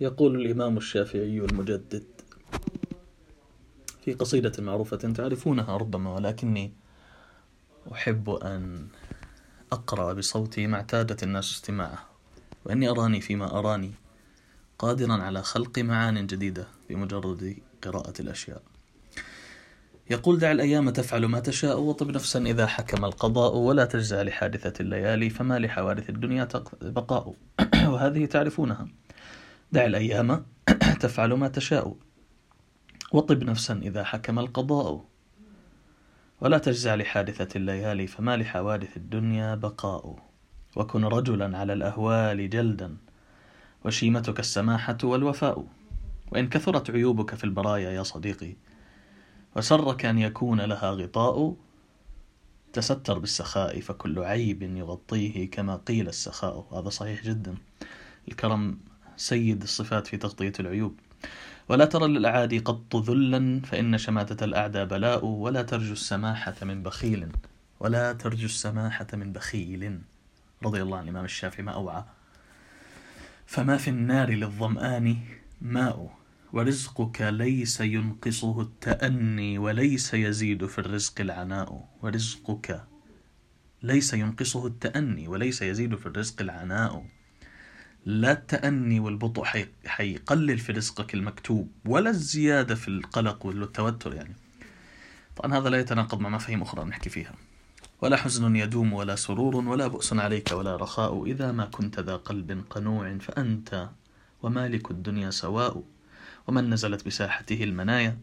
يقول الإمام الشافعي المجدد في قصيدة معروفة تعرفونها ربما ولكني أحب أن أقرأ بصوتي ما اعتادت الناس استماعه وإني أراني فيما أراني قادرا على خلق معان جديدة بمجرد قراءة الأشياء. يقول دع الأيام تفعل ما تشاء وطب نفسا إذا حكم القضاء ولا تجزع لحادثة الليالي فما لحوادث الدنيا بقاء. وهذه تعرفونها. دع الأيام تفعل ما تشاء. وطب نفسا إذا حكم القضاء. ولا تجزع لحادثة الليالي فما لحوادث الدنيا بقاء. وكن رجلا على الأهوال جلدا. وشيمتك السماحة والوفاء. وإن كثرت عيوبك في البرايا يا صديقي. وسرك أن يكون لها غطاء. تستر بالسخاء فكل عيب يغطيه كما قيل السخاء. هذا صحيح جدا. الكرم سيد الصفات في تغطية العيوب. ولا ترى للأعادي قط ذلا فإن شماتة الأعدى بلاء ولا ترجو السماحة من بخيل. ولا ترجو السماحة من بخيل. رضي الله عن الإمام الشافعي ما أوعى. فما في النار للظمآن ماء ورزقك ليس ينقصه التأني وليس يزيد في الرزق العناء. ورزقك ليس ينقصه التأني وليس يزيد في الرزق العناء. لا التأني والبطء حيقلل في رزقك المكتوب ولا الزيادة في القلق والتوتر يعني. طبعا هذا لا يتناقض مع مفاهيم أخرى نحكي فيها. ولا حزن يدوم ولا سرور ولا بؤس عليك ولا رخاء إذا ما كنت ذا قلب قنوع فأنت ومالك الدنيا سواء ومن نزلت بساحته المنايا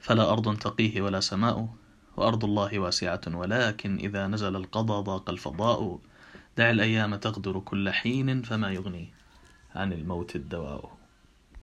فلا أرض تقيه ولا سماء وأرض الله واسعة ولكن إذا نزل القضاء ضاق الفضاء. دع الأيام تغدر كل حين فما يغني عن الموت الدواء.